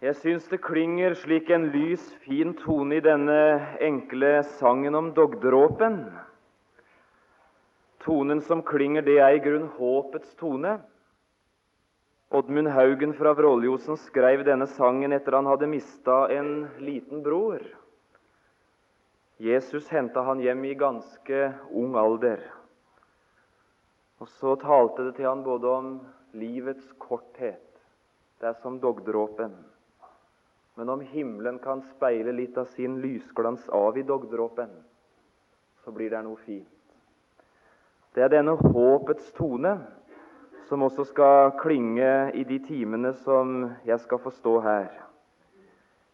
Jeg syns det klinger slik en lys, fin tone i denne enkle sangen om dogdråpen. Tonen som klinger, det er i grunn håpets tone. Oddmund Haugen fra Vråljosen skrev denne sangen etter han hadde mista en liten bror. Jesus henta han hjem i ganske ung alder. Og så talte det til han både om livets korthet, det er som dogdråpen. Men om himmelen kan speile litt av sin lysglans av i dogdråpen, så blir det noe fint. Det er denne håpets tone som også skal klinge i de timene som jeg skal få stå her.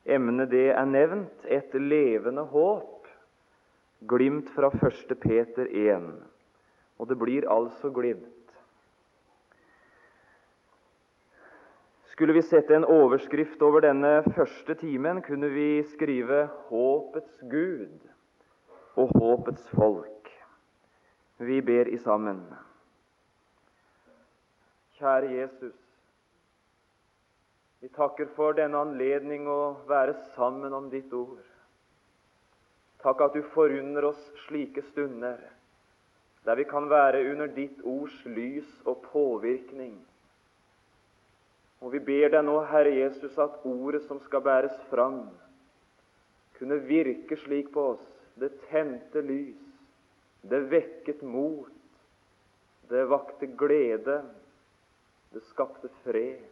Emnet det er nevnt et levende håp, glimt fra 1. Peter 1. Og det blir altså glimt. Skulle vi sette en overskrift over denne første timen, kunne vi skrive 'Håpets Gud og håpets folk'. Vi ber i sammen. Kjære Jesus. Vi takker for denne anledning å være sammen om ditt ord. Takk at du forunder oss slike stunder der vi kan være under ditt ords lys og påvirkning og vi ber deg nå, Herre Jesus, at ordet som skal bæres fram, kunne virke slik på oss. Det tente lys, det vekket mot, det vakte glede, det skapte fred.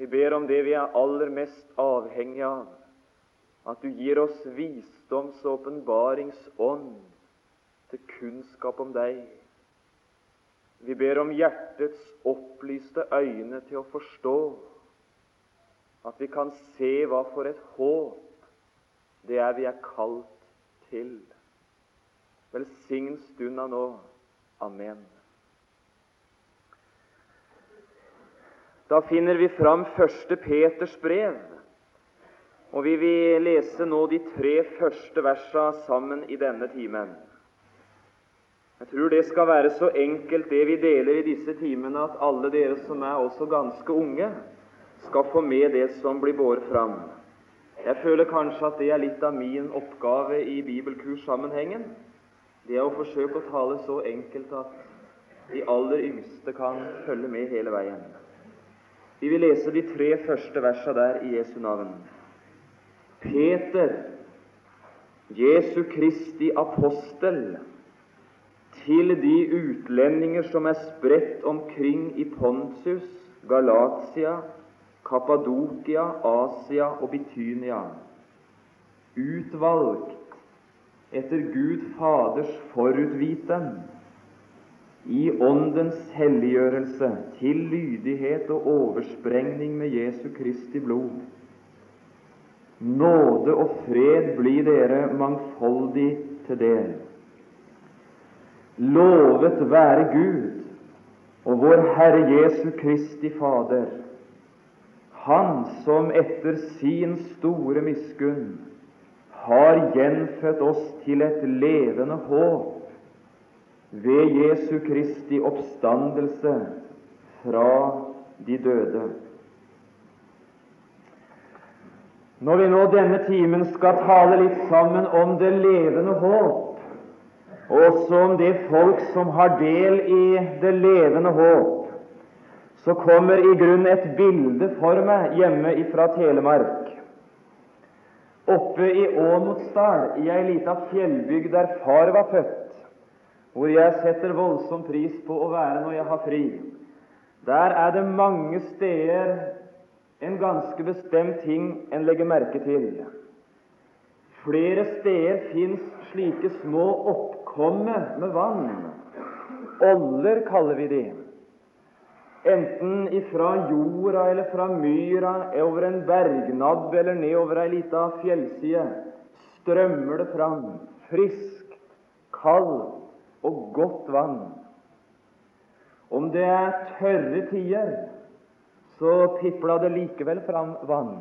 Vi ber om det vi er aller mest avhengig av, at du gir oss visdoms- og åpenbaringsånd til kunnskap om deg vi ber om hjertets opplyste øyne til å forstå, at vi kan se hva for et håp det er vi er kalt til. Velsign stunda nå. Amen. Da finner vi fram første Peters brev, og vi vil lese nå de tre første versa sammen i denne timen. Jeg tror det skal være så enkelt, det vi deler i disse timene, at alle dere som er også ganske unge, skal få med det som blir båret fram. Jeg føler kanskje at det er litt av min oppgave i bibelkurssammenhengen. Det er å forsøke å tale så enkelt at de aller yngste kan følge med hele veien. Vi vil lese de tre første versene der i Jesu navn. Peter, Jesu Kristi apostel, til de utlendinger som er spredt omkring i Pontus, Galatia, Kappadokia, Asia og Bitynia, utvalgt etter Gud Faders forutviten, i Åndens helliggjørelse til lydighet og oversprengning med Jesu Kristi blod. Nåde og fred blir dere mangfoldig til del. Lovet være Gud og vår Herre Jesu Kristi Fader, Han som etter sin store miskunn har gjenfødt oss til et levende håp ved Jesu Kristi oppstandelse fra de døde. Når vi nå denne timen skal tale litt sammen om det levende håp, også om det folk som har del i det levende håp, så kommer i grunn et bilde for meg hjemme fra Telemark. Oppe i Åmotsdal, i ei lita fjellbygd der far var født, hvor jeg setter voldsom pris på å være når jeg har fri, der er det mange steder en ganske bestemt ting en legger merke til. Flere steder fins slike små oppgaver komme med vann. Oller kaller vi de. Enten ifra jorda eller fra myra, over en bergnabb eller nedover ei lita fjellside, strømmer det fram frisk, kald og godt vann. Om det er tørre tider, så pipla det likevel fram vann.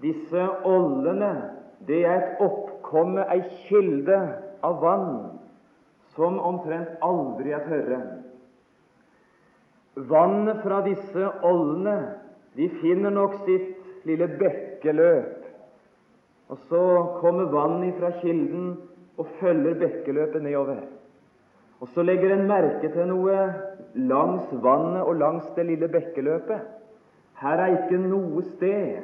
Disse ollene, det er et oppkomme, ei kilde av vann som omtrent aldri er tørre. Vannet fra disse ollene de finner nok sitt lille bekkeløp, og så kommer vannet fra kilden og følger bekkeløpet nedover. Og så legger en merke til noe langs vannet og langs det lille bekkeløpet. Her er ikke noe sted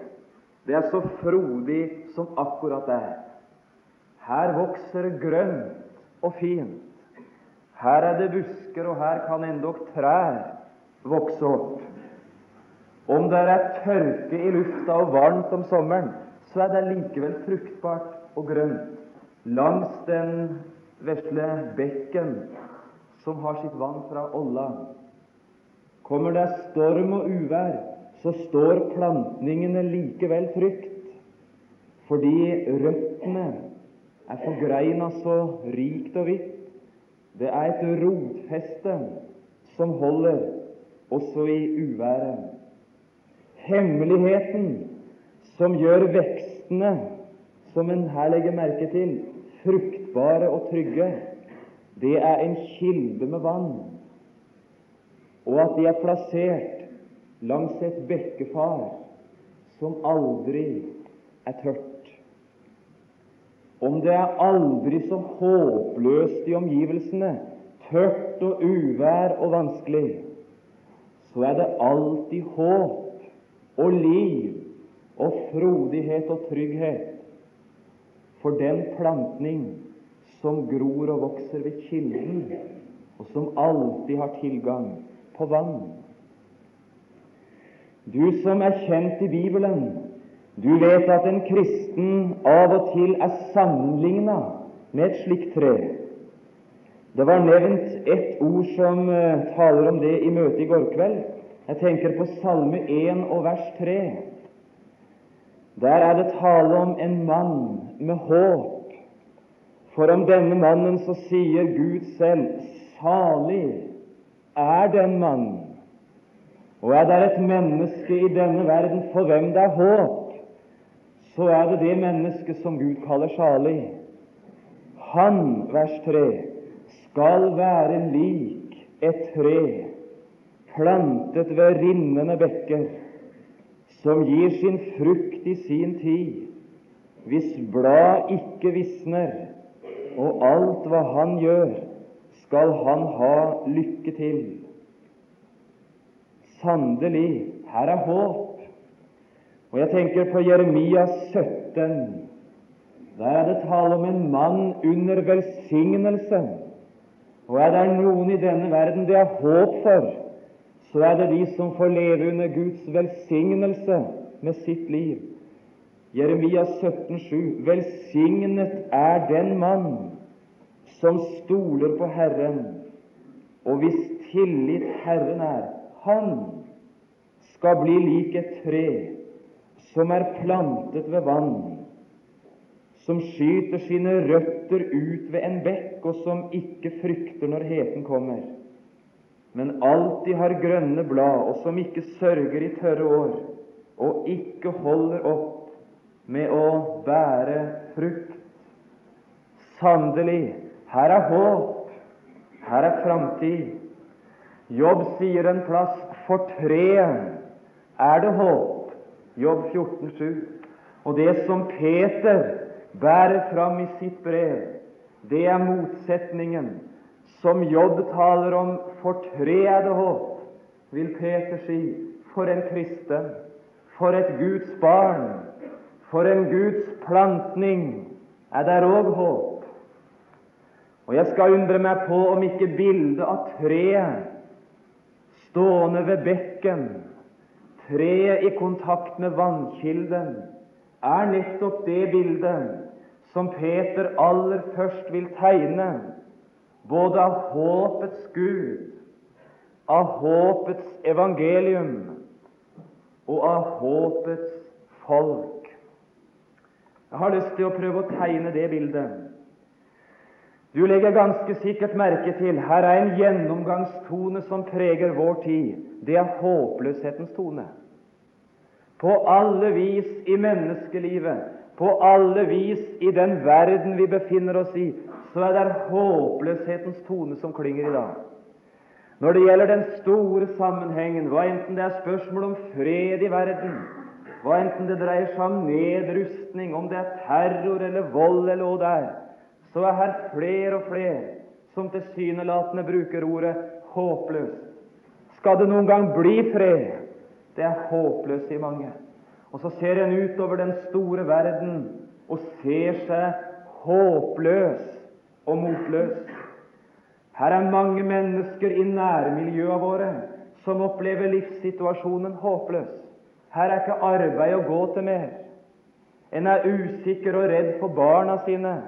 det er så frodig som akkurat der. Her vokser grønt og fint. Her er det busker, og her kan endog trær vokse opp. Om det er tørke i lufta og varmt om sommeren, så er det likevel fruktbart og grønt langs den vesle bekken som har sitt vann fra Olla, Kommer det storm og uvær, så står plantningene likevel trygt, fordi røttene er forgreina så rikt og vidt. Det er et rotfeste som holder også i uværet. Hemmeligheten som gjør vekstene, som en her legger merke til, fruktbare og trygge, det er en kilde med vann, og at de er plassert langs et bekkefar som aldri er tørt. Om det er aldri så håpløst i omgivelsene, tørt og uvær og vanskelig, så er det alltid håp og liv og frodighet og trygghet for den plantning som gror og vokser ved kilden, og som alltid har tilgang på vann. Du som er kjent i Bibelen, du vet at en kristen av og til er sammenligna med et slikt tre. Det var nevnt ett ord som uh, taler om det i møtet i går kveld. Jeg tenker på Salme 1 og vers 3. Der er det tale om en mann med håp. For om denne mannen så sier Gud selv salig er den mann. Og er det et menneske i denne verden for hvem det er håp, så er det det mennesket som Gud kaller salig. Han, vers 3, skal være lik et tre plantet ved rinnende bekker, som gir sin frukt i sin tid, hvis blad ikke visner, og alt hva han gjør, skal han ha lykke til. Sannelig, her er håp. Og jeg tenker på Jeremia 17. Der er det tale om en mann under velsignelse. Og er det noen i denne verden det er håp for, så er det de som får leve under Guds velsignelse med sitt liv. Jeremia 17,7.: Velsignet er den mann som stoler på Herren, og hvis tillit Herren er. Han skal bli lik et tre som er plantet ved vann, som skyter sine røtter ut ved en bekk, og som ikke frykter når heten kommer, men alltid har grønne blad, og som ikke sørger i tørre år, og ikke holder opp med å bære frukt. Sannelig, her er håp, her er framtid. Jobb sier en plass for treet er det håp. Jobb 14,7. Og det som Peter bærer fram i sitt brev, det er motsetningen som Jobb taler om. For tre er det håp, vil Peter si. For en kristen, for et Guds barn, for en Guds plantning er der òg håp. Og jeg skal undre meg på om ikke bildet av treet stående ved bekken, treet i kontakt med vannkilden, er nettopp det bildet som Peter aller først vil tegne, både av håpets Gud, av håpets evangelium og av håpets folk. Jeg har lyst til å prøve å tegne det bildet. Du legger ganske sikkert merke til her er en gjennomgangstone som preger vår tid. Det er håpløshetens tone. På alle vis i menneskelivet, på alle vis i den verden vi befinner oss i, så er det håpløshetens tone som klinger i dag. Når det gjelder den store sammenhengen, hva enten det er spørsmål om fred i verden, hva enten det dreier seg om nedrustning, om det er terror eller vold eller hva det er, så er her flere og flere som tilsynelatende bruker ordet håpløs. Skal det noen gang bli fred? Det er håpløst i mange. Og så ser en utover den store verden og ser seg håpløs og motløs. Her er mange mennesker i nærmiljøene våre som opplever livssituasjonen håpløs. Her er ikke arbeid å gå til mer. En er usikker og redd for barna sine.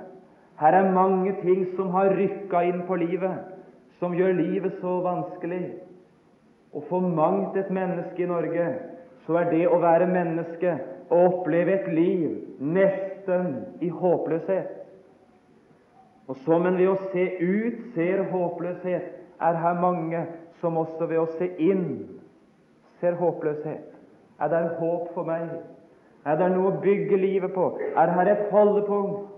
Her er mange ting som har rykka inn på livet, som gjør livet så vanskelig. Og for mangt et menneske i Norge så er det å være menneske å oppleve et liv nesten i håpløshet. Og som en ved å se ut ser håpløshet, er her mange som også ved å se inn ser håpløshet. Er det håp for meg? Er det noe å bygge livet på? Er her et holdepunkt?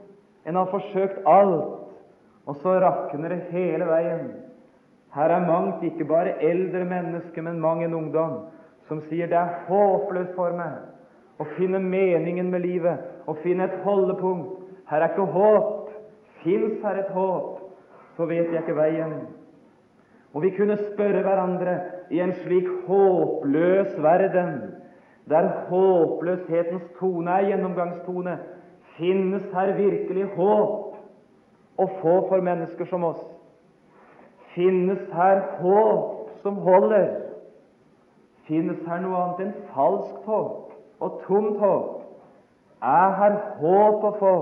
En har forsøkt alt, og så rakner det hele veien. Her er mangt, ikke bare eldre mennesker, men mang en ungdom, som sier det er håpløst for meg å finne meningen med livet, å finne et holdepunkt. Her er ikke håp. Fins her et håp, så vet jeg ikke veien. Og vi kunne spørre hverandre i en slik håpløs verden, der håpløshetens tone er gjennomgangstone, finnes her virkelig håp å få for mennesker som oss? Finnes her håp som holder? Finnes her noe annet enn falskt håp og tomt håp? Er her håp å få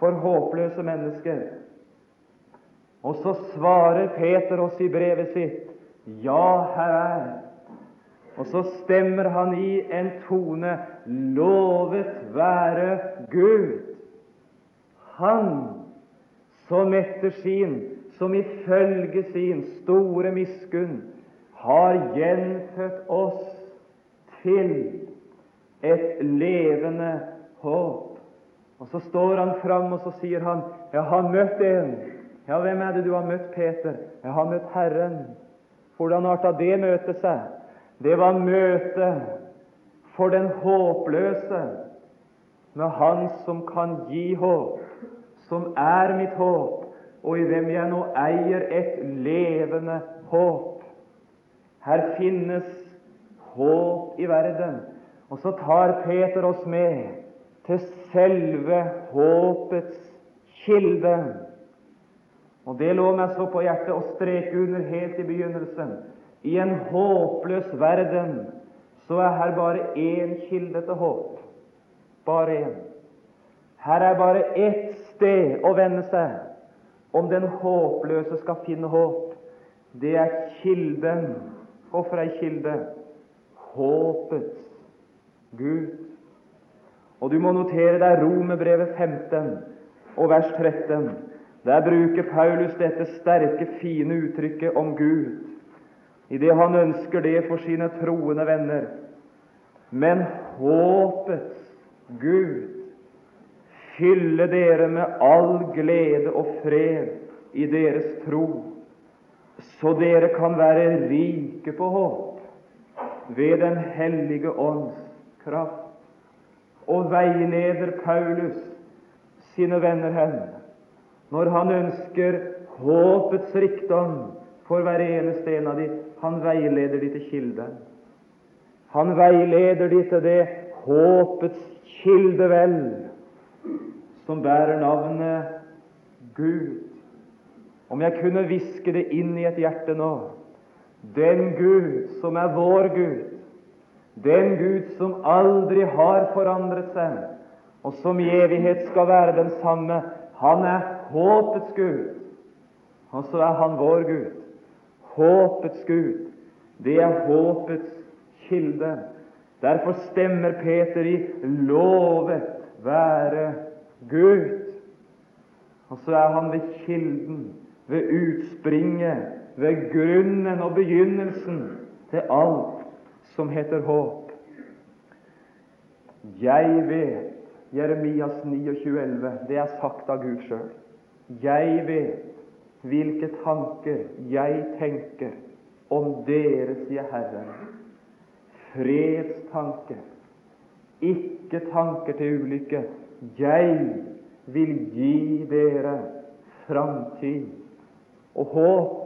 for håpløse mennesker? Og så svarer Peter oss i brevet sitt ja, her er. Og så stemmer han i en tone lovet være Gud. Han som etter sin som ifølge sin store miskunn har gjenfødt oss til et levende håp. Og Så står han fram og så sier han, 'Jeg har møtt en.' Ja, hvem er det du har møtt, Peter? Jeg har møtt Herren. Hvordan arta det møtet seg? Det var møtet for den håpløse med Han som kan gi håp, som er mitt håp, og i hvem jeg nå eier et levende håp. Her finnes håp i verden. Og så tar Peter oss med til selve håpets kilde. Og Det lå meg så på hjertet å streke under helt i begynnelsen. I en håpløs verden så er her bare én kilde til håp. Bare én. Her er bare ett sted å vende seg om den håpløse skal finne håp, det er kilden. Hvorfor ei kilde? Håpets Gud. Og du må notere deg Romerbrevet 15 og vers 13. Der bruker Paulus dette sterke, fine uttrykket om Gud, i det han ønsker det for sine troende venner. Men håpets Gud fylle dere med all glede og fred i deres tro, så dere kan være rike på håp ved Den hellige ånds kraft. Og veileder Paulus sine venner hen når han ønsker håpets rikdom for hver eneste en av dem. Han veileder de til kilden. Han veileder de til det håpets kildevel som bærer navnet Gud. Om jeg kunne hviske det inn i et hjerte nå Den Gud som er vår Gud, den Gud som aldri har forandret seg, og som i evighet skal være den samme, han er håpets Gud, og så er han vår Gud. Håpets Gud, det er håpets kilde. Derfor stemmer Peter i 'lovet være Gud. Og så er han ved kilden, ved utspringet, ved grunnen og begynnelsen til alt som heter håp. Jeg vet Jeremias 29,11. Det er sagt av Gud sjøl. Jeg vet hvilke tanker jeg tenker om dere, sier Herren. Fredstanker, ikke tanker til ulykke. Jeg vil gi dere framtid og håp.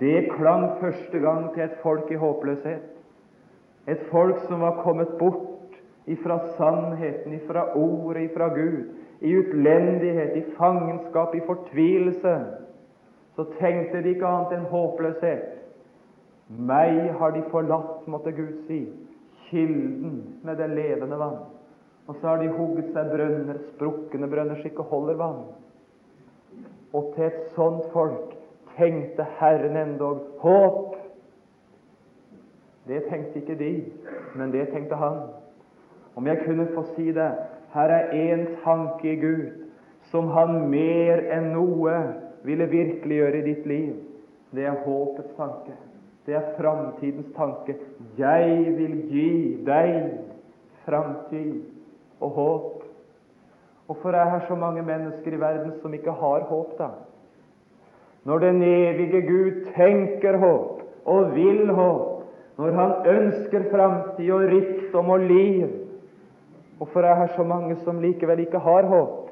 Det klang første gang til et folk i håpløshet. Et folk som var kommet bort ifra sannheten, ifra ordet, ifra Gud, i utlendighet, i fangenskap, i fortvilelse. Så tenkte de ikke annet enn håpløshet. Meg har de forlatt, måtte Gud si, kilden med det levende vann. Og så har de hugget seg brønner, sprukne brønner som ikke holder vann. Og til et sånt folk tenkte Herren endog håp. Det tenkte ikke de, men det tenkte han. Om jeg kunne få si det her er én tanke i Gud som han mer enn noe ville virkeliggjøre i ditt liv. Det er håpets tanke. Det er framtidens tanke. Jeg vil gi deg framtid og håp. Hvorfor er her så mange mennesker i verden som ikke har håp, da? Når den evige Gud tenker håp og vil håp, når Han ønsker framtid og rikdom og liv, hvorfor er her så mange som likevel ikke har håp?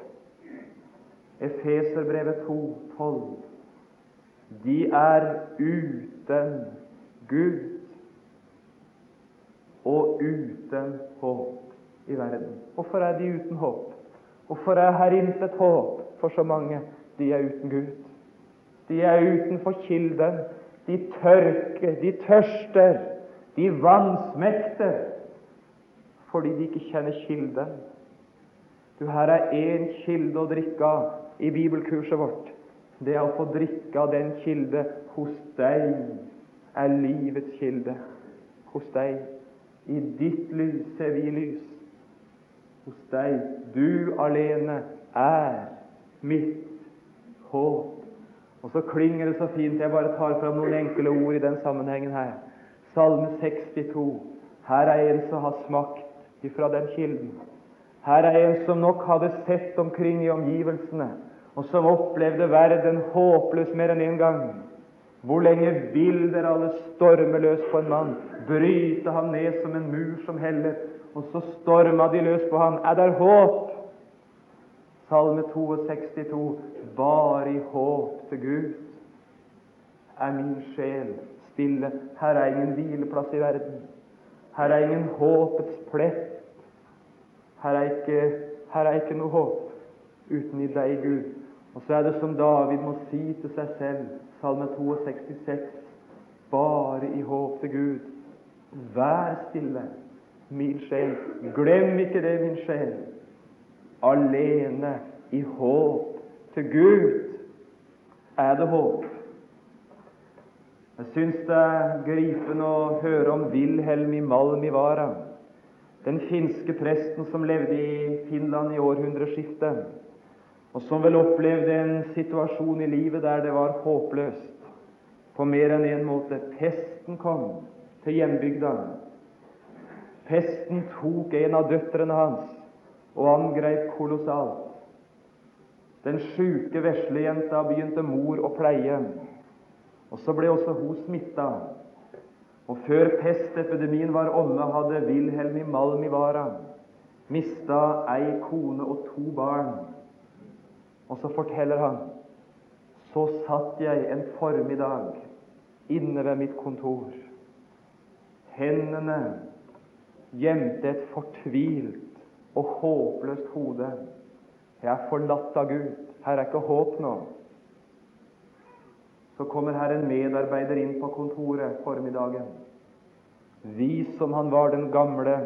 Efeserbrevet 2,12. De er uten Gud og uten håp i verden. Hvorfor er de uten håp? Hvorfor er her intet håp for så mange? De er uten Gud. De er utenfor kilden. De tørker, de tørster, de vansmekter fordi de ikke kjenner kilden. Du, Her er én kilde å drikke av i bibelkurset vårt. Det er å få drikke av den kilde hos deg er livets kilde. Hos deg. I ditt lys ser vi lys. Hos deg. Du alene er mitt håp. Og så klinger det så fint. Jeg bare tar fram noen enkle ord i den sammenhengen her. Salme 62. Her er en som har smakt ifra den kilden. Her er en som nok hadde sett omkring i omgivelsene, og som opplevde verden håpløs mer enn én en gang. Hvor lenge vil dere alle storme løs på en mann, bryte ham ned som en mur som heller? Og så storma de løs på ham. Er der håp? Salme 62. Bare i håp til Gud er min sjel stille. Her er ingen hvileplass i verden. Her er ingen håpets plett. Her er ikke, her er ikke noe håp uten i deg, Gud. Og så er det som David må si til seg selv, Salme 62, bare i håp til Gud. Vær stille, min sjel. Glem ikke det, min sjel. Alene i håp til Gud er det håp. Jeg syns det er gripende å høre om Wilhelm i Malmivara den finske presten som levde i Finland i århundreskiftet, og som vel opplevde en situasjon i livet der det var håpløst på mer enn én en måte. Pesten kom til hjembygda. Pesten tok en av døtrene hans og angrep kolossalt. Den sjuke veslejenta begynte mor å pleie, og så ble også hun smitta. Og før pestepidemien var omme, hadde Wilhelm i Malmivara mista ei kone og to barn. Og så forteller han så satt jeg en formiddag inne ved mitt kontor. Hendene gjemte et fortvilt og håpløst hode. Jeg er forlatt av Gud. Her er ikke håp nå. Så kommer her en medarbeider inn på kontoret formiddagen. Vis som han var den gamle,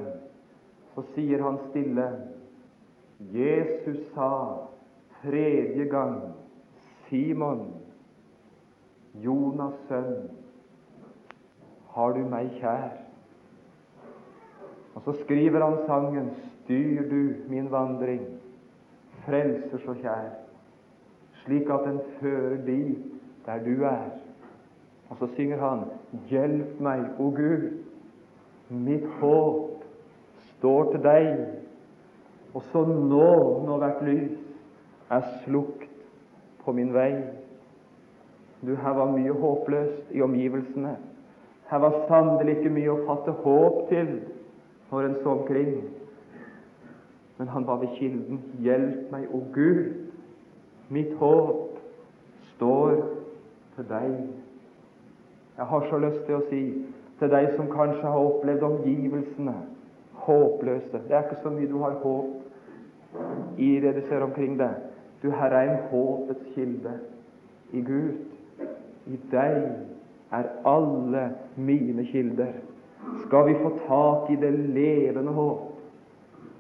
så sier han stille Jesus sa tredje gang, Simon, Jonas' sønn, har du meg kjær? Og så skriver han sangen Styr du min vandring, frelser så kjær, slik at den fører dit der du er. Og så synger han Hjelp meg, o Gud, mitt håp står til deg. Og så nå, når hvert lys er slukt på min vei. Du, her var mye håpløst i omgivelsene. Her var sannelig ikke mye å fatte håp til når en så omkring. Men han var ved kilden. Hjelp meg, o Gud. Mitt håp står til deg. Jeg har så lyst til å si til deg som kanskje har opplevd omgivelsene håpløse Det er ikke så mye du har håp i det du ser omkring deg. Du, her er en håpets kilde i Gud. I deg er alle mine kilder. Skal vi få tak i det levende håp,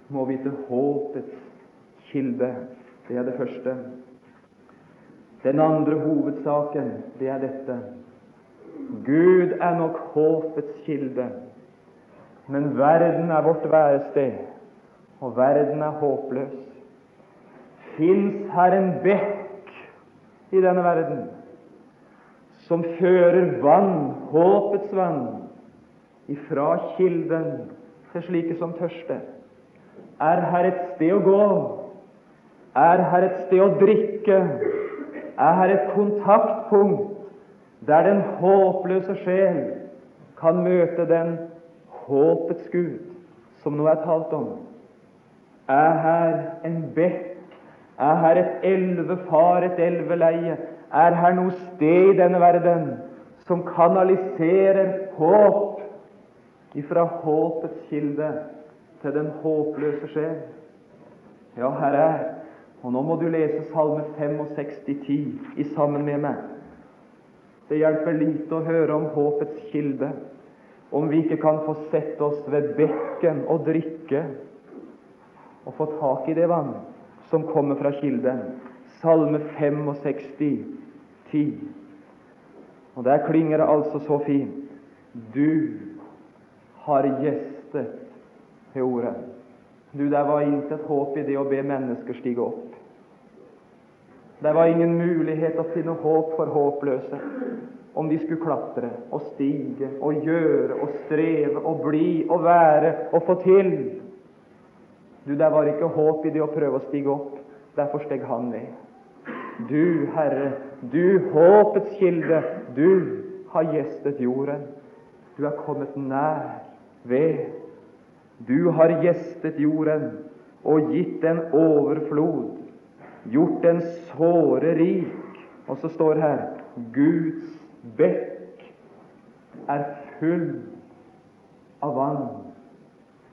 må vi til håpets kilde. Det er det første. Den andre hovedsaken, det er dette. Gud er nok håpets kilde, men verden er vårt værested, og verden er håpløs. Fins her en bekk i denne verden som fører vann, håpets vann, ifra kilden til slike som tørster? Er her et sted å gå? Er her et sted å drikke? Er et kontaktpunkt der den håpløse sjel kan møte den håpets Gud som nå er talt om? Er her en bekk? Er her et elvefar, et elveleie? Er her noe sted i denne verden som kanaliserer håp ifra håpets kilde til den håpløse sjel? Ja, her er Og nå må du lese Salme 65, 10 i sammen med meg. Det hjelper lite å høre om håpets kilde om vi ikke kan få sette oss ved bekken og drikke og få tak i det vann som kommer fra kilden. Salme 65, 10. Og der klinger det altså så fint. Du har gjestet til ordet. Du, der var intet håp i det å be mennesker stige opp. Det var ingen mulighet å finne håp for håpløse om de skulle klatre og stige og gjøre og streve og bli og være og få til. Du, der var ikke håp i det å prøve å stige opp. Derfor steg han ned. Du, Herre, du håpets kilde, du har gjestet jorden. Du er kommet nær ved. Du har gjestet jorden og gitt den overflod, gjort den såre rik. Og så står her Guds bekk er full av vann.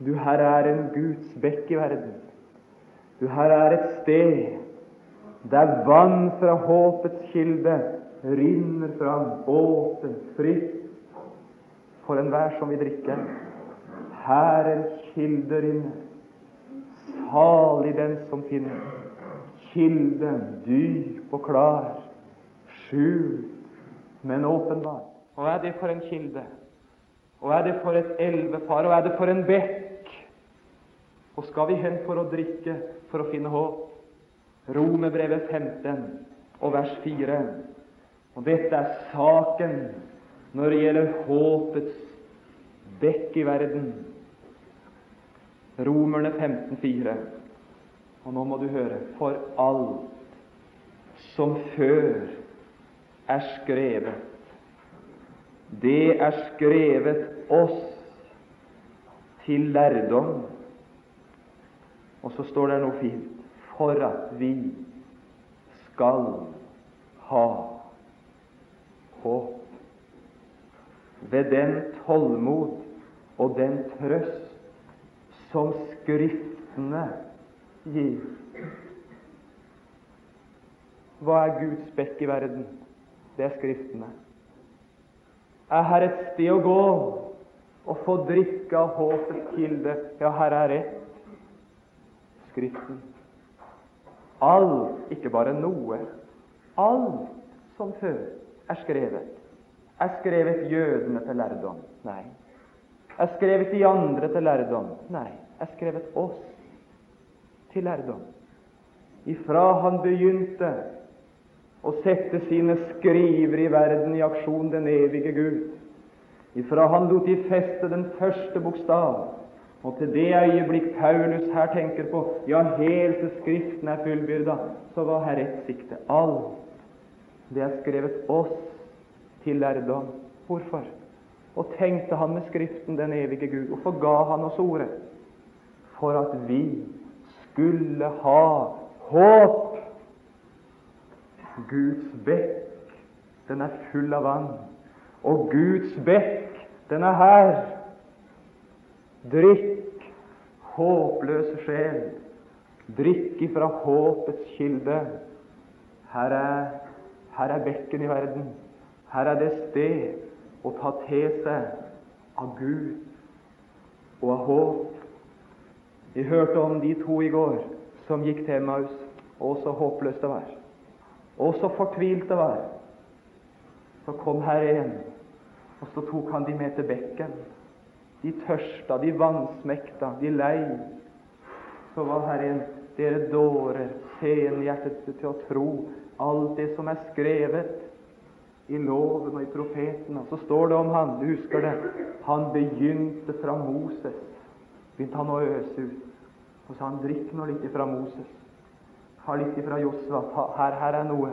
Du, her er en Guds bekk i verden. Du, her er et sted der vann fra håpets kilde rinner fram, åpent, fritt, for enhver som vil drikke. Her er kilder inne. Salig den som finner. Kilden dyp og klar, skjult, men åpenbar. Og er det for en kilde? Og er det for et elvefar? Og er det for en bekk? Og skal vi hen for å drikke, for å finne håp? Romerbrevet 15 og vers 4. Og dette er saken når det gjelder håpets bekk i verden. Romerne 15,4. Og nå må du høre For alt som før er skrevet, det er skrevet oss til lærdom. Og så står det noe fint for at vi skal ha håp. Ved den tålmod og den trøst som Skriftene gir. Hva er Guds bekk i verden? Det er Skriftene. Er her et sted å gå og få drikke av håpets kilde? Ja, her er ett. Skriften. Alt, ikke bare noe, alt som før er skrevet, er skrevet jødene til lærdom. Nei. Er skrevet de andre til lærdom? Nei er skrevet oss til lærdom. Ifra han begynte å sette sine skriver i verden i aksjon, den evige Gud. Ifra han lot de feste den første bokstav, og til det øyeblikk Paulus her tenker på ja, helt til Skriften er fullbyrda, så var her ett sikte. Alt Det er skrevet oss til lærdom. Hvorfor? Og tenkte han med Skriften, den evige Gud? Hvorfor ga han oss ordet? For at vi skulle ha håp. Guds bekk, den er full av vann. Og Guds bekk, den er her. Drikk, håpløse sjel. Drikk ifra håpets kilde. Her er, her er bekken i verden. Her er det sted å ta til seg av Gud og av håp. Vi hørte om de to i går som gikk til Maus, og så håpløst det var, og så fortvilt det var. Så kom Herre en, og så tok han de med til bekken. De tørsta, de vansmekta, de lei. Så var herre en dere dårer, senhjertet til å tro alt det som er skrevet i loven og i profeten. Og Så står det om han, du husker det, han begynte fra Moses begynte han å øse ut. Og sa han, drikk nå litt ifra Moses. Ha litt ifra Josva. Her, her er noe.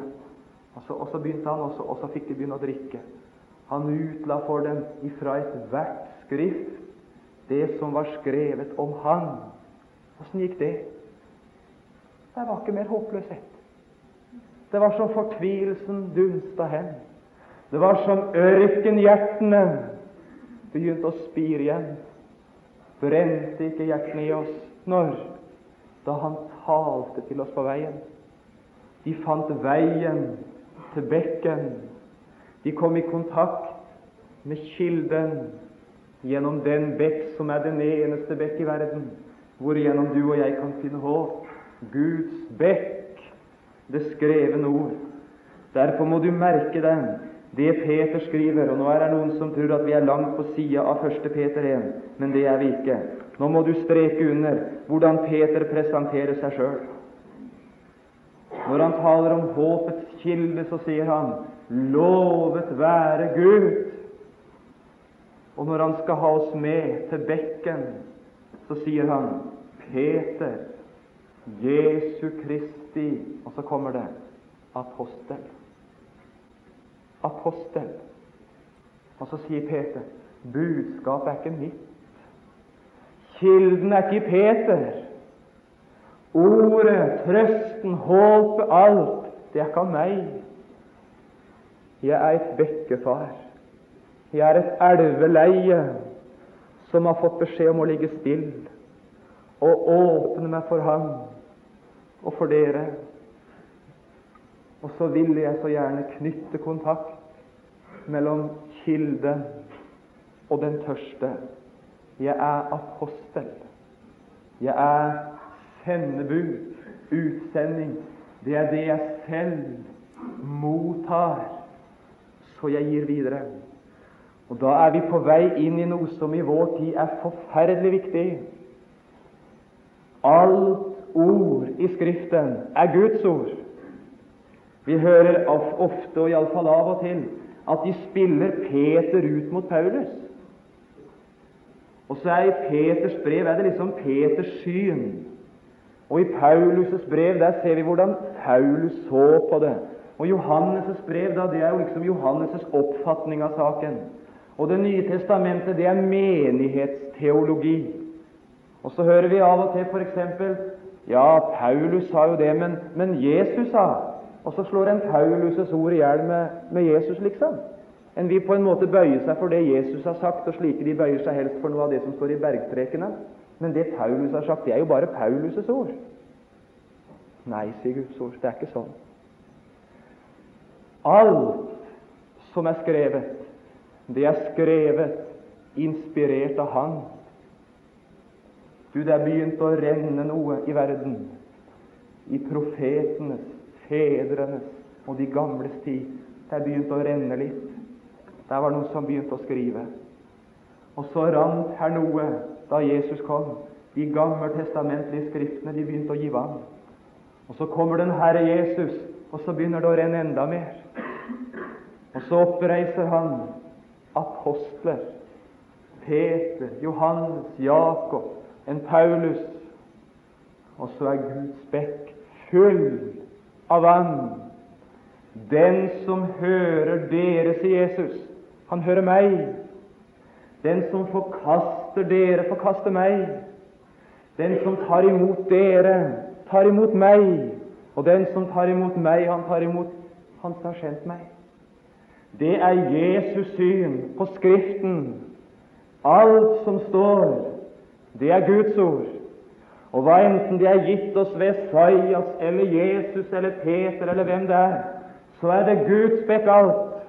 Og så, og så begynte han også, og så fikk de begynne å drikke. Han utla for dem ifra ethvert skrift det som var skrevet om han. Åssen gikk det? Det var ikke mer håpløshet. Det var som fortvilelsen dunsta hen. Det var som ørkenhjertene begynte å spire igjen. Brente ikke hjertene i oss når? Da han talte til oss på veien. De fant veien til bekken. De kom i kontakt med kilden gjennom den bekk som er den eneste bekk i verden, hvorigjennom du og jeg kan finne håp. Guds bekk, det skrevne ord. Derfor må du merke den det Peter skriver, og nå er det noen som tror at vi er langt på sida av 1. Peter 1, men det er vi ikke. Nå må du streke under hvordan Peter presenterer seg sjøl. Når han taler om håpets kilde, så sier han 'Lovet være Gud'. Og når han skal ha oss med til bekken, så sier han 'Peter, Jesu Kristi' Og så kommer det 'apostel' apostel. Og så sier Peter budskapet er ikke mitt. Kilden er ikke Peter. Ordet, trøsten, håpet, alt, det er ikke av meg. Jeg er et bekkefar. Jeg er et elveleie som har fått beskjed om å ligge stille og åpne meg for ham og for dere. Og så vil jeg så gjerne knytte kontakt mellom kilden og den tørste. Jeg er apostel. Jeg er sendebud, utsending. Det er det jeg selv mottar, så jeg gir videre. Og Da er vi på vei inn i noe som i vår tid er forferdelig viktig. Alt ord i Skriften er Guds ord. Vi hører ofte, og iallfall av og til, at de spiller Peter ut mot Paulus. Og så er i Peters brev er det liksom Peters syn. Og i Paulus' brev der ser vi hvordan Paulus så på det. Og Johannes' brev da, det er jo liksom Johannes' oppfatning av saken. Og Det nye testamentet det er menighetsteologi. Og så hører vi av og til f.eks.: Ja, Paulus sa jo det, men, men Jesus sa og så slår en Paulus' ord i hjel med, med, Jesus, liksom. En vil på en måte bøye seg for det Jesus har sagt, og slike de bøyer seg helst for noe av det som står i bergprekene. Men det Paulus har sagt, det er jo bare Paulus' ord. Nei, sier Guds ord, det er ikke sånn. Alt som er skrevet, det er skrevet inspirert av Han. Du, det er begynt å renne noe i verden, i profetenes, fedrenes og de gamles tid. Det begynte å renne litt. Der var noen som begynte å skrive. Og så rant her noe da Jesus kom. De gammeltestamentlige skriftene de begynte å gi vann. Og så kommer den Herre Jesus, og så begynner det å renne enda mer. Og så oppreiser han apostler. Peter, Johannes, Jakob, en Paulus. Og så er Guds bekk full av vann. Den som hører dere, sier Jesus, han hører meg. Den som forkaster dere, forkaster meg. Den som tar imot dere, tar imot meg. Og den som tar imot meg, han tar imot Han som har sendt meg. Det er Jesus' syn på Skriften. Alt som står, det er Guds ord. Og hva enten det er gitt oss ved Saias eller Jesus eller Peter eller hvem det er, så er det Guds bekk alt.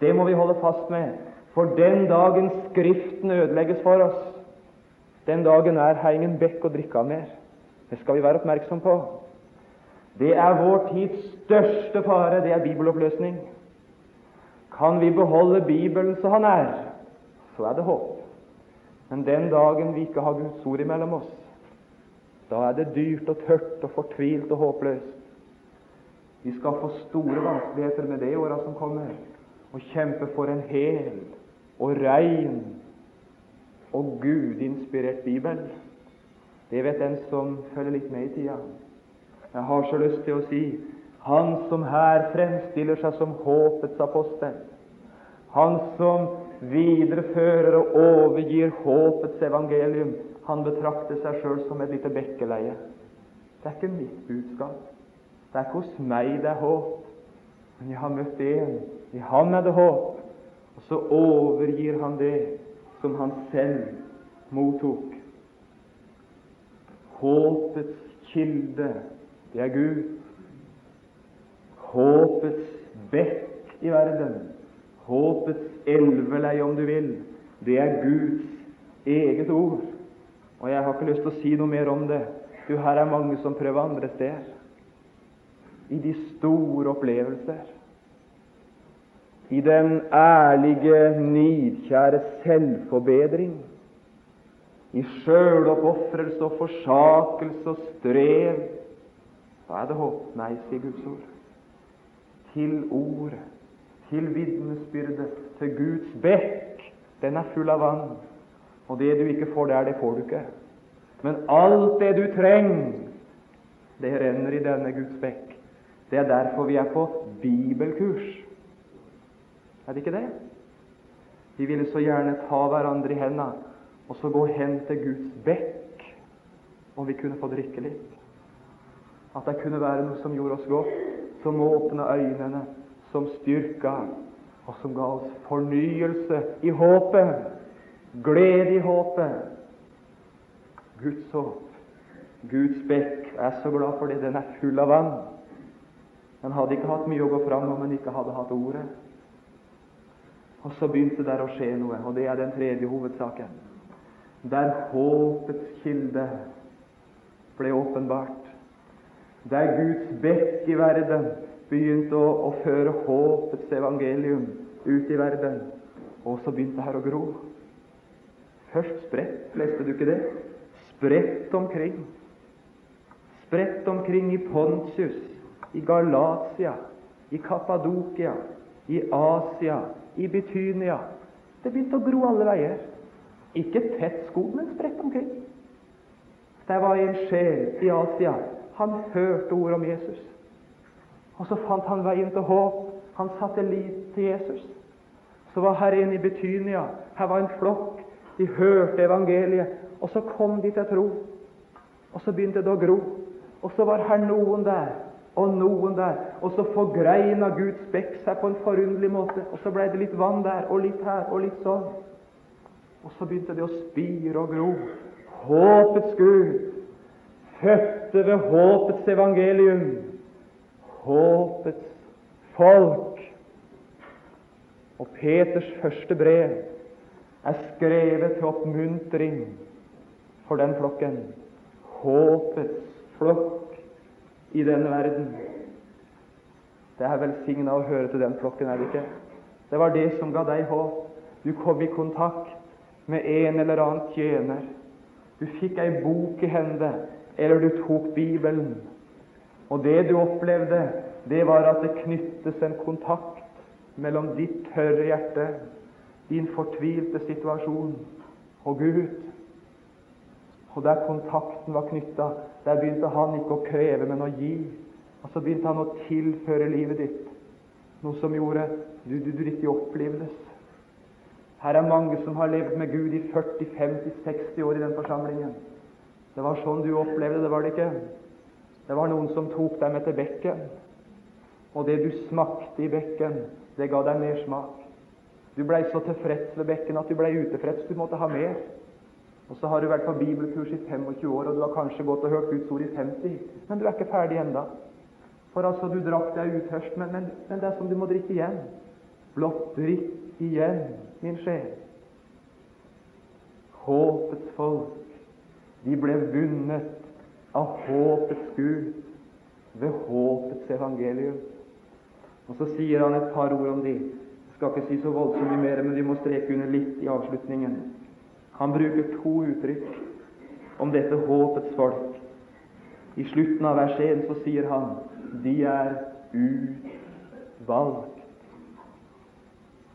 Det må vi holde fast med, for den dagen Skriften ødelegges for oss, den dagen er her ingen bekk å drikke av mer. Det skal vi være oppmerksom på. Det er vår tids største fare, det er bibeloppløsning. Kan vi beholde Bibelen som han er, så er det håp. Men den dagen vi ikke har Guds ord imellom oss, da er det dyrt og tørt og fortvilt og håpløst. Vi skal få store vanskeligheter med det i åra som kommer, og kjempe for en hel og rein og gudinspirert Bibel. Det vet den som følger litt med i tida. Jeg har så lyst til å si han som her fremstiller seg som håpets apostel, han som viderefører og overgir håpets evangelium, han betrakter seg sjøl som et lite bekkeleie. Det er ikke mitt budskap. Det er ikke hos meg det er håp. Men jeg har møtt en. I han er det håp. Og så overgir han det som han selv mottok. Håpets kilde det er Gud. Håpets bekk i verden, håpets elveleie, om du vil, det er Guds eget ord. Og jeg har ikke lyst til å si noe mer om det. Du, her er mange som prøver andre steder. I de store opplevelser. I den ærlige, nidkjære selvforbedring. I sjøloppofrelse og forsakelse og strev da er det håp. Nei, sier Guds ord. Til ordet, til vitnesbyrdet, til Guds bekk. Den er full av vann. Og det du ikke får der, det får du ikke. Men alt det du trenger, det renner i denne Guds bekk. Det er derfor vi er på bibelkurs. Er det ikke det? Vi ville så gjerne ta hverandre i hendene og så gå hen til Guds bekk, om vi kunne få drikke litt. At det kunne være noe som gjorde oss godt, som åpna øynene, som styrka, og som ga oss fornyelse i håpet, glede i håpet. Guds håp, Guds bekk. Jeg er så glad for det. Den er full av vann. Den hadde ikke hatt mye å gå fram om den ikke hadde hatt Ordet. Og så begynte det å skje noe, og det er den tredje hovedsaken. Der håpets kilde ble åpenbart der Guds bekk i verden begynte å, å føre håpets evangelium ut i verden. Og så begynte her å gro. Først spredt, leste du ikke det? Spredt omkring. Spredt omkring i Pontius, i Galatia, i Kappadokia, i Asia, i Betynia. Det begynte å gro alle veier. Ikke tett skog, men spredt omkring. Det var en sjel i Asia han hørte ordet om Jesus. Og så fant han veien til håp. Han satte lit til Jesus. Så var her en i Betynia. Her var en flokk. De hørte evangeliet, og så kom de til tro. Og så begynte det å gro. Og så var her noen der, og noen der. Og så forgreina Guds bekk seg på en forunderlig måte. Og så ble det litt vann der, og litt her, og litt sånn. Og så begynte det å spire og gro. Håpets Gud fødte ved håpets evangelium, håpets folk. Og Peters første brev er skrevet til oppmuntring for den flokken. Håpets flokk i denne verden. Det er velsigna å høre til den flokken, er det ikke? Det var det som ga deg håp. Du kom i kontakt med en eller annen tjener. Du fikk ei bok i hende, eller du tok Bibelen. Og det du opplevde, det var at det knyttes en kontakt mellom ditt tørre hjerte, din fortvilte situasjon, og Gud. Og der kontakten var knytta, der begynte han ikke å kreve, men å gi. Og så begynte han å tilføre livet ditt noe som gjorde du, du, du ikke opplevdes. Her er mange som har levd med Gud i 40-50-60 år i den forsamlingen. Det var sånn du opplevde det, var det ikke? Det var noen som tok deg med til bekken, og det du smakte i bekken, det ga deg mer smak. Du blei så tilfreds ved bekken at du blei utilfreds. Du måtte ha mer. Og så har du vært på bibelkurs i 25 år, og du har kanskje gått og hørt Guds ord i 50, men du er ikke ferdig enda. For altså, du drakk deg utørst, men, men, men det er som du må drikke igjen. Blott drikk igjen, min sjel. Håpets folk, de ble vunnet av håpets Gud ved håpets evangelium. Og så sier han et par ord om de. Jeg skal ikke si så voldsomt mye mer, men vi må streke under litt i avslutningen. Han bruker to uttrykk om dette håpets folk. I slutten av vers 1 så sier han de er utvalgt.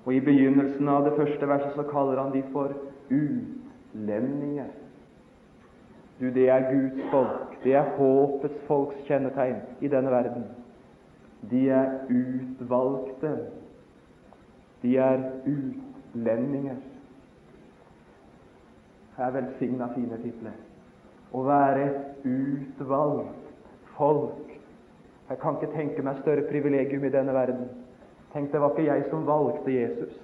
Og I begynnelsen av det første verset så kaller han de for utlendinger. Du, det er Guds folk. Det er håpets folks kjennetegn i denne verden. De er utvalgte. De er utlendinger. Det er velsigna fine titler. Å være et utvalgt folk jeg kan ikke tenke meg større privilegium i denne verden. Tenk, det var ikke jeg som valgte Jesus,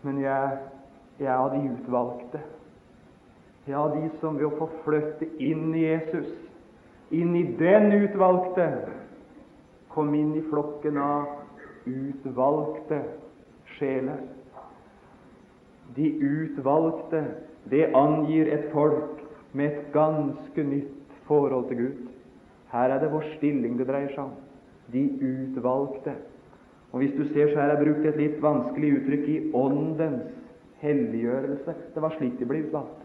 men jeg, jeg er av de utvalgte. Er de som ved å få flytte inn i Jesus, inn i den utvalgte, kom inn i flokken av utvalgte sjeler. De utvalgte, det angir et folk med et ganske nytt forhold til Gud. Her er det vår stilling det dreier seg om. De utvalgte. Og Hvis du ser, så her er brukt et litt vanskelig uttrykk i åndens helliggjørelse. Det var slik de ble utvalgt.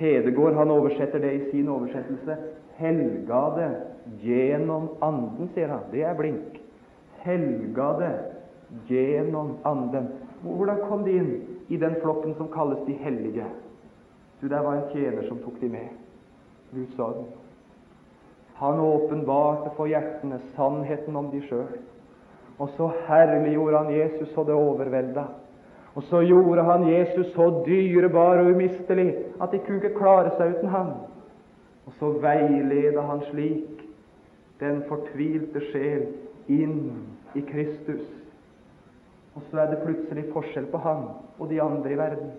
Hedegård han oversetter det i sin oversettelse. Helgade gjennom Anden, sier han. Det er blink. Helgade gjennom Anden. Hvordan kom de inn i den flokken som kalles de hellige? Du, Der var en tjener som tok de med. Gud sa den. Han åpenbarte for hjertene sannheten om de sjøl. Og så herliggjorde han Jesus så det overvelda. Og så gjorde han Jesus så dyrebar og umistelig at de kunne ikke klare seg uten han. Og så veileda han slik den fortvilte sjel inn i Kristus. Og så er det plutselig forskjell på han og de andre i verden.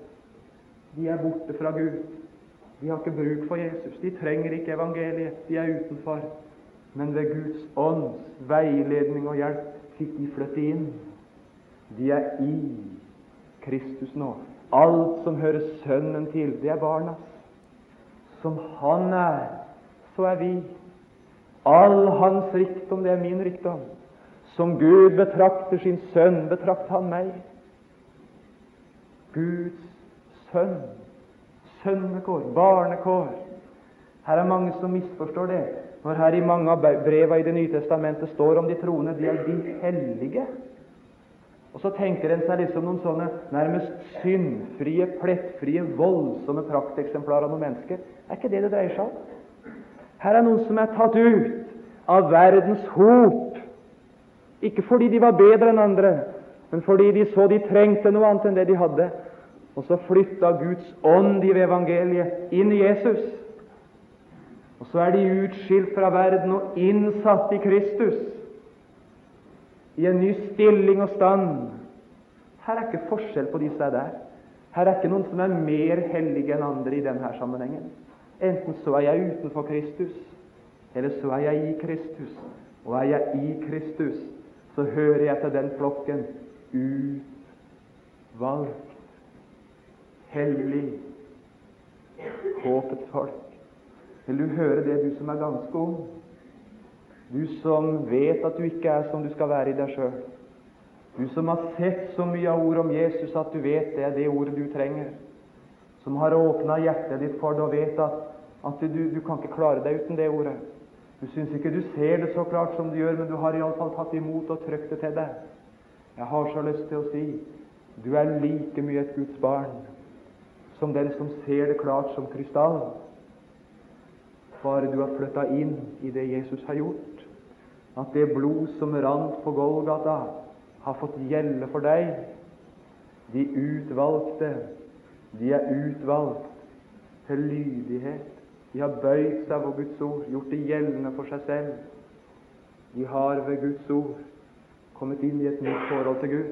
De er borte fra Gud. De har ikke bruk for Jesus. De trenger ikke evangeliet. De er utenfor. Men ved Guds ånds veiledning og hjelp fikk de flytte inn. De er i Kristus nå. Alt som hører Sønnen til, det er barnas. Som Han er, så er vi. All Hans rikdom, det er min rikdom. Som Gud betrakter sin sønn, betrakter Han meg. Guds sønn sønnekår, barnekår. Her er mange som misforstår det. Når her i mange av breva i Det nye testamentet står om de troende, de er de hellige. Og så tenker en seg liksom noen sånne nærmest syndfrie, plettfrie, voldsomme prakteksemplarer av noen mennesker. Er ikke det det dreier seg om. Her er noen som er tatt ut av verdens hop. Ikke fordi de var bedre enn andre, men fordi de så de trengte noe annet enn det de hadde. Og så flytta Guds ånd i evangeliet inn i Jesus. Og så er de utskilt fra verden og innsatt i Kristus, i en ny stilling og stand. Her er ikke forskjell på de som er der. Her er ikke noen som er mer hellige enn andre i denne sammenhengen. Enten så er jeg utenfor Kristus, eller så er jeg i Kristus. Og er jeg i Kristus, så hører jeg til den flokken utvalgt hellig, håpets folk. Vil du høre det, du som er ganske ung? Du som vet at du ikke er som du skal være i deg sjøl. Du som har sett så mye av ordet om Jesus at du vet det er det ordet du trenger. Som har åpna hjertet ditt for det og vet at, at du, du, kan ikke klare deg uten det ordet. Du syns ikke du ser det så klart som du gjør, men du har iallfall tatt imot og trykt det til deg. Jeg har så lyst til å si du er like mye et Guds barn som den som ser det klart som krystall. bare du har flytta inn i det Jesus har gjort. At det blod som rant på Golgata, har fått gjelde for deg. De utvalgte, de er utvalgt til lydighet. De har bøyd seg for Guds ord, gjort det gjeldende for seg selv. De har ved Guds ord kommet inn i et nytt forhold til Gud.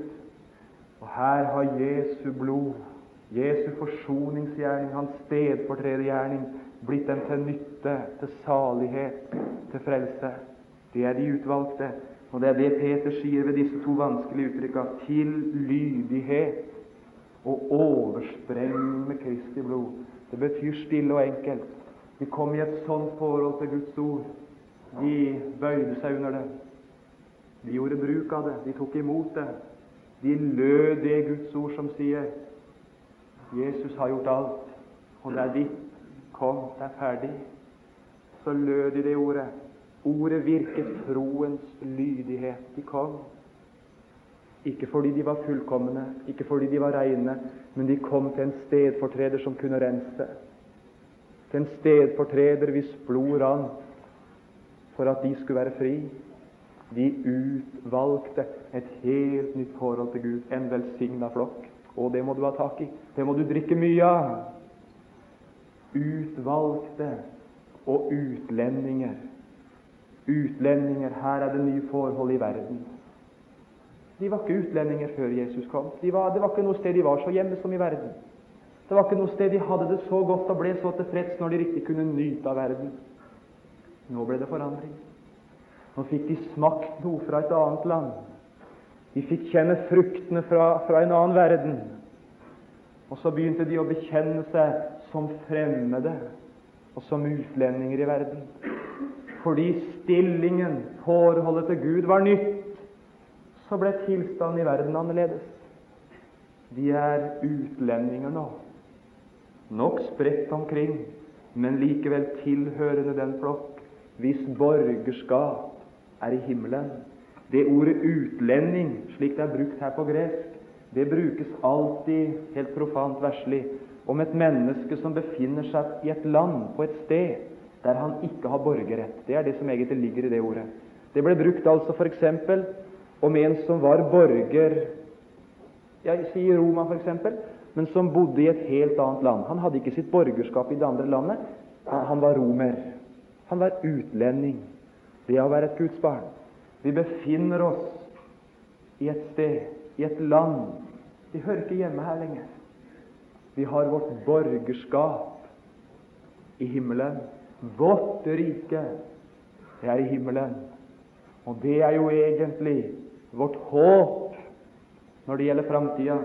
Og her har Jesu blod, Jesu forsoningsgjerning, hans stedfortredergjerning, blitt dem til nytte, til salighet, til frelse. Det er de utvalgte. Og det er det Peter sier ved disse to vanskelige uttrykka til lydighet og overspreng med Kristi blod. Det betyr stille og enkelt. De kom i et sånt forhold til Guds ord. De bøyde seg under det. De gjorde bruk av det. De tok imot det. De lød det Guds ord som sier Jesus har gjort alt, og det er ditt. Kom, det er ferdig. Så lød de det ordet. Ordet virket troens lydighet. De kom. Ikke fordi de var fullkomne, ikke fordi de var reine, men de kom til en stedfortreder som kunne rense. Til en stedfortreder hvis blod rant for at de skulle være fri. De utvalgte et helt nytt forhold til Gud, en velsigna flokk. Og det må du ha tak i. Det må du drikke mye av. Utvalgte og utlendinger. Utlendinger, her er det nye forhold i verden. De var ikke utlendinger før Jesus kom. De var, det var ikke noe sted de var så hjemme som i verden. Det var ikke noe sted de hadde det så godt og ble så tilfreds når de riktig kunne nyte av verden. Nå ble det forandring. Nå fikk de smakt noe fra et annet land. De fikk kjenne fruktene fra, fra en annen verden. Og så begynte de å bekjenne seg som fremmede og som utlendinger i verden. Fordi stillingen, forholdet til Gud, var nytt så ble tilstanden i verden annerledes. De er utlendinger nå, nok spredt omkring, men likevel tilhørende den flokk hvis borgerskap er i himmelen. Det ordet 'utlending', slik det er brukt her på gresk, det brukes alltid helt profant verslig om et menneske som befinner seg i et land, på et sted, der han ikke har borgerrett. Det er det som egentlig ligger i det ordet. Det ble brukt altså f.eks om en som var borger jeg sier Roma f.eks., men som bodde i et helt annet land. Han hadde ikke sitt borgerskap i det andre landet. Han var romer. Han var utlending. Det å være et Guds barn. Vi befinner oss i et sted, i et land. Vi hører ikke hjemme her lenger. Vi har vårt borgerskap i himmelen. Vårt rike, er i himmelen. Og det er jo egentlig vårt håp når det gjelder framtida.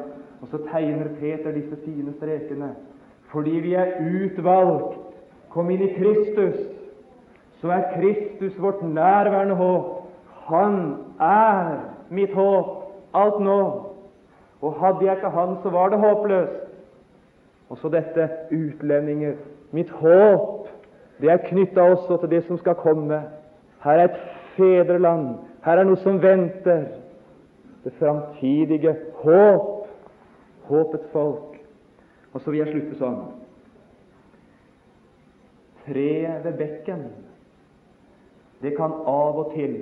Og så tegner Peter disse fine strekene. Fordi vi er utvalgt, kom inn i Kristus, så er Kristus vårt nærværende håp. Han er mitt håp alt nå. Og hadde jeg ikke Han, så var det håpløst. Og så dette utlendinger. Mitt håp, det er knytta også til det som skal komme. Her er et fedreland her er noe som venter. Det framtidige håp. Håpets folk. Og så vil jeg slutte sånn. Treet ved bekken, det kan av og til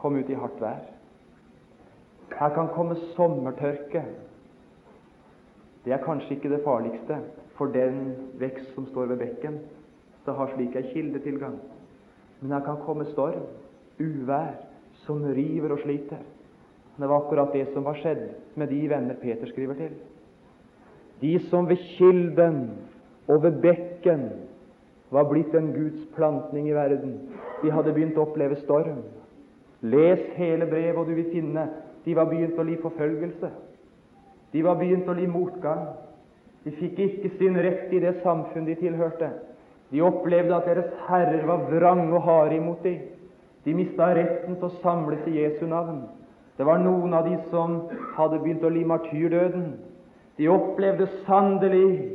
komme ut i hardt vær. Her kan komme sommertørke. Det er kanskje ikke det farligste for den vekst som står ved bekken, som har slik ei kildetilgang. Men det kan komme storm, uvær, som river og sliter. Det var akkurat det som var skjedd med de venner Peter skriver til. De som ved kilden og ved bekken var blitt en Guds plantning i verden, de hadde begynt å oppleve storm. Les hele brevet, og du vil finne de var begynt å li forfølgelse. De var begynt å li motgang. De fikk ikke sin rett i det samfunn de tilhørte. De opplevde at deres herrer var vrange og harde imot dem. De mista retten til å samles i Jesu navn. Det var noen av de som hadde begynt å li martyrdøden. De opplevde sannelig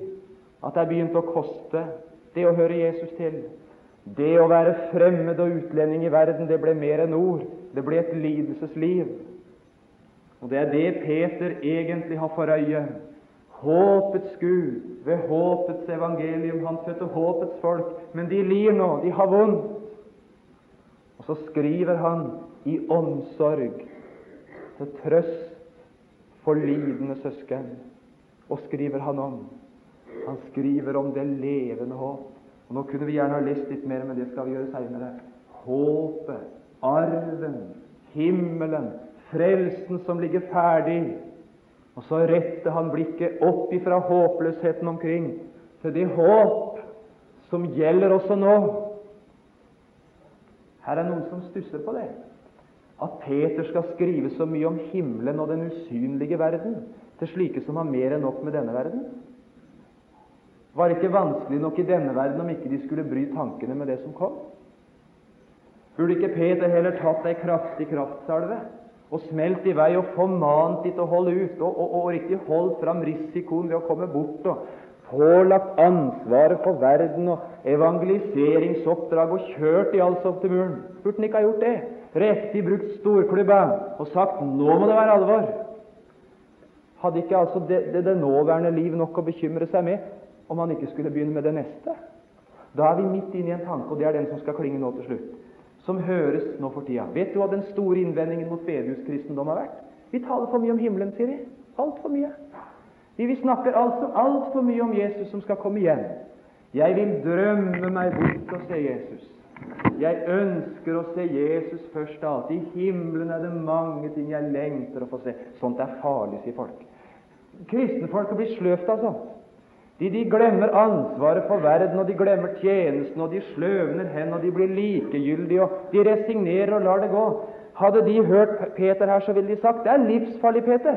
at det begynte å koste det å høre Jesus til. Det å være fremmed og utlending i verden, det ble mer enn ord. Det ble et lidelsesliv. Og det er det Peter egentlig har for øye. Håpets Gud, ved håpets evangelium. Han fødte håpets folk, men de lir nå, de har vondt. Og så skriver han i omsorg til trøst for lidende søsken. Og skriver han om? Han skriver om det levende håp. Og Nå kunne vi gjerne ha lest litt mer, men det skal vi gjøre seinere. Håpet, arven, himmelen, frelsen som ligger ferdig. Og så retter han blikket opp ifra håpløsheten omkring til det håp som gjelder også nå. Her er noen som stusser på det. At Peter skal skrive så mye om himmelen og den usynlige verden til slike som har mer enn nok med denne verden. Var det ikke vanskelig nok i denne verden om ikke de skulle bry tankene med det som kom? Burde ikke Peter heller tatt ei kraftig kraftsalve og smelt i vei og formant de til å holde ut, og, og, og riktig holdt fram risikoen ved å komme bort og pålagt ansvaret for verden og evangeliseringsoppdrag og kjørt de altså opp til muren? Burde han ikke ha gjort det? Riktig brukt storklubba og sagt 'nå må det være alvor'? Hadde ikke altså det, det, det nåværende liv nok å bekymre seg med om han ikke skulle begynne med det neste? Da er vi midt inne i en tanke, og det er den som skal klinge nå til slutt som høres nå for tida. Vet du hva den store innvendingen mot bedehuskristendom har vært? Vi taler for mye om himmelen, sier de. Altfor mye. Vi, vi snakker altså altfor mye om Jesus som skal komme igjen. Jeg vil drømme meg bort og se Jesus. Jeg ønsker å se Jesus først av alt. I himmelen er det mange ting jeg lengter å få se. Sånt er farlig, sier folk. Kristenfolket blir sløvt sånt. De, de glemmer ansvaret for verden, og de glemmer tjenesten, og de sløvner hen, og de blir likegyldige, og de resignerer og lar det gå. Hadde de hørt Peter her, så ville de sagt det er livsfarlig, Peter.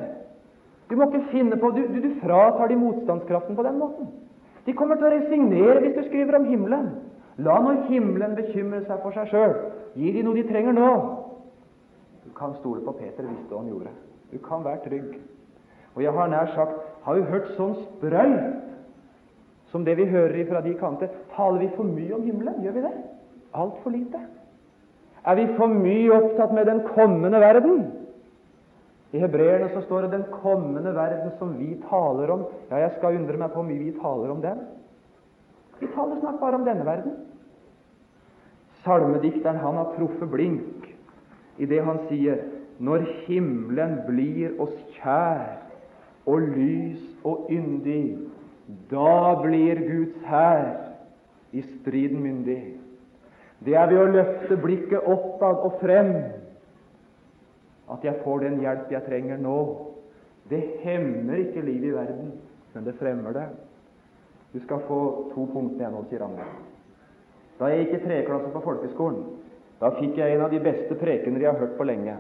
Du må ikke finne på Du, du, du fratar de motstandskraften på den måten. De kommer til å resignere hvis du skriver om himmelen. La nå himmelen bekymre seg for seg sjøl. Gi de noe de trenger nå. Du kan stole på Peter, visste hva han gjorde. Du kan være trygg. Og jeg har nær sagt Har du hørt sånn sprøyt som det vi hører fra de kanter? Taler vi for mye om himmelen? Gjør vi det? Altfor lite. Er vi for mye opptatt med den kommende verden? I hebreerne så står det 'den kommende verden som vi taler om'. Ja, jeg skal undre meg på hvor mye vi taler om den. Vi taler snart bare om denne verden. Salmedikteren han har truffet blink i det han sier når himmelen blir oss kjær og lys og yndig, da blir Guds hær i striden myndig. Det er ved å løfte blikket oppad og frem at jeg får den hjelp jeg trenger nå. Det hemmer ikke livet i verden, men det fremmer det. Du skal få to punkter igjen, sier han. Da jeg gikk i tredje på folkeskolen, da fikk jeg en av de beste prekener jeg har hørt på lenge.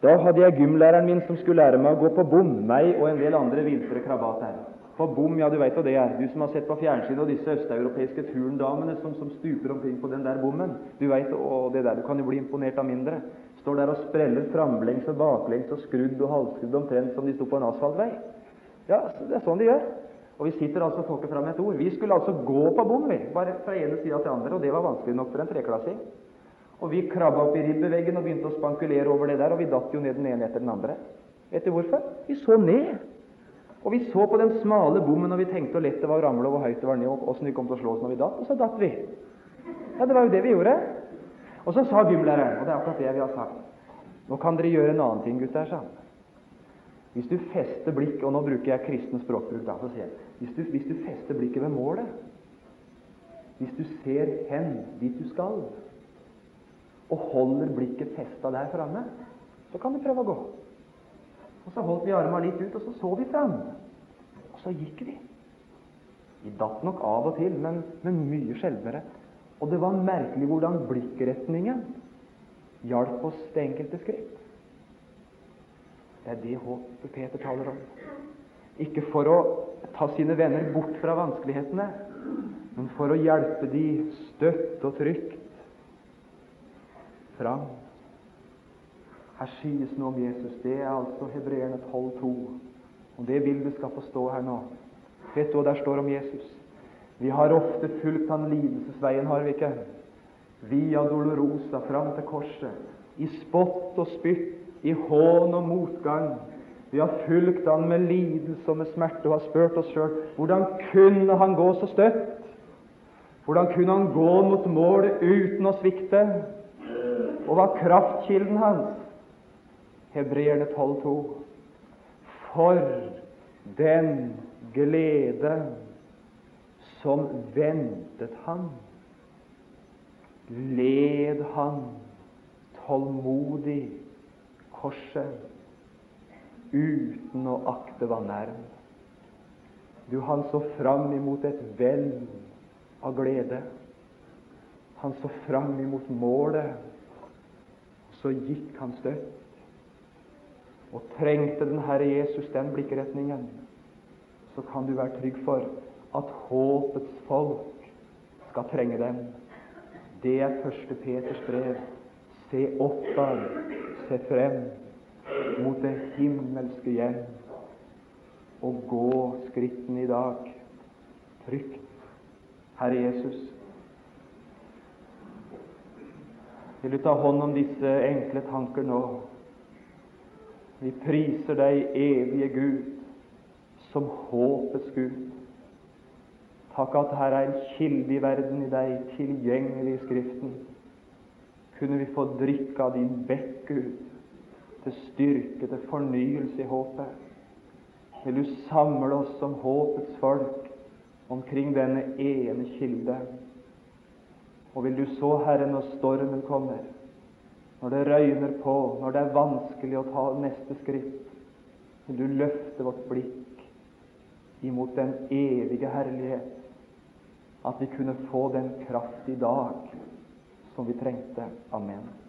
Da hadde jeg gymlæreren min som skulle lære meg å gå på bom, meg og en del andre viltre krabater. På bom, ja, du veit hva det er. Du som har sett på fjernsynet og disse østeuropeiske turndamene som, som, stuper omkring på den der bommen. Du veit det der. Du kan jo bli imponert av mindre. Står der og spreller framlengs og baklengs og skrudd og halvskrudd omtrent som de sto på en asfaltvei. Ja, det er sånn de gjør. Og vi sitter altså og får ikke et ord. Vi skulle altså gå på bom, vi. Bare fra ene sida til andre. Og det var vanskelig nok for en treklassing. Og vi krabba opp i ribbeveggen og begynte å spankulere over det der, og vi datt jo ned den ene etter den andre. Vet du hvorfor? Vi så ned. Og vi så på den smale bommen, og vi tenkte hvor lett det var å ramle, og hvor høyt det var ned, og åssen vi kom til å slå oss når vi datt. Og så datt vi. Ja, det var jo det vi gjorde. Og så sa gymlæreren, og det er akkurat det vi har sagt Nå kan dere gjøre en annen ting, gutter, sa han. Hvis du fester blikket Og nå bruker jeg kristen språkbruk, da, så sier jeg hvis du, hvis du fester blikket ved målet, hvis du ser hen dit du skal, og holder blikket festa der framme, så kan du prøve å gå. Og Så holdt vi armene litt ut, og så så vi fram. Og så gikk vi. Vi datt nok av og til, men, men mye sjeldnere. Og det var merkelig hvordan blikkretningen hjalp oss det enkelte skritt. Det er det håpet Peter taler om. Ikke for å ta sine venner bort fra vanskelighetene, men for å hjelpe de støtt og trygt fram. Her sies noe om Jesus. Det er altså Hebreerne 12,2. Og det vil du skal få stå her nå. Vet du hva der står om Jesus? Vi har ofte fulgt han lidelsesveien, har vi ikke? Via Dolorosa fram til korset. I spott og spytt, i hån og motgang. Vi har fulgt han med lidelse og med smerte og har spurt oss sjøl hvordan kunne han gå så støtt? Hvordan kunne han gå mot målet uten å svikte? Og hva kraftkilden hans? Hebreerne 12,2. For den glede som ventet han, led han tålmodig korset uten å akte vanæren. Du, han så fram imot et vell av glede. Han så fram imot målet. Så gikk han støtt. Og trengte den Herre Jesus den blikkretningen, så kan du være trygg for at håpets folk skal trenge dem. Det er første Peters brev. Se oppad, se frem mot det himmelske hjem, og gå skrittene i dag trygt. Herre Jesus, vil du ta hånd om disse enkle tanker nå? Vi priser deg, evige Gud, som håpets Gud. Takk at her er en kilde i verden i deg, tilgjengelig i Skriften. Kunne vi få drikke av din bekk, Gud, til styrke, til fornyelse i håpet. Vil du samle oss som håpets folk omkring denne ene kilde. Og vil du så, Herre, når stormen kommer, når det røyner på, når det er vanskelig å ta neste skritt, vil du løfte vårt blikk imot den evige herlighet, at vi kunne få den kraft i dag som vi trengte. Amen.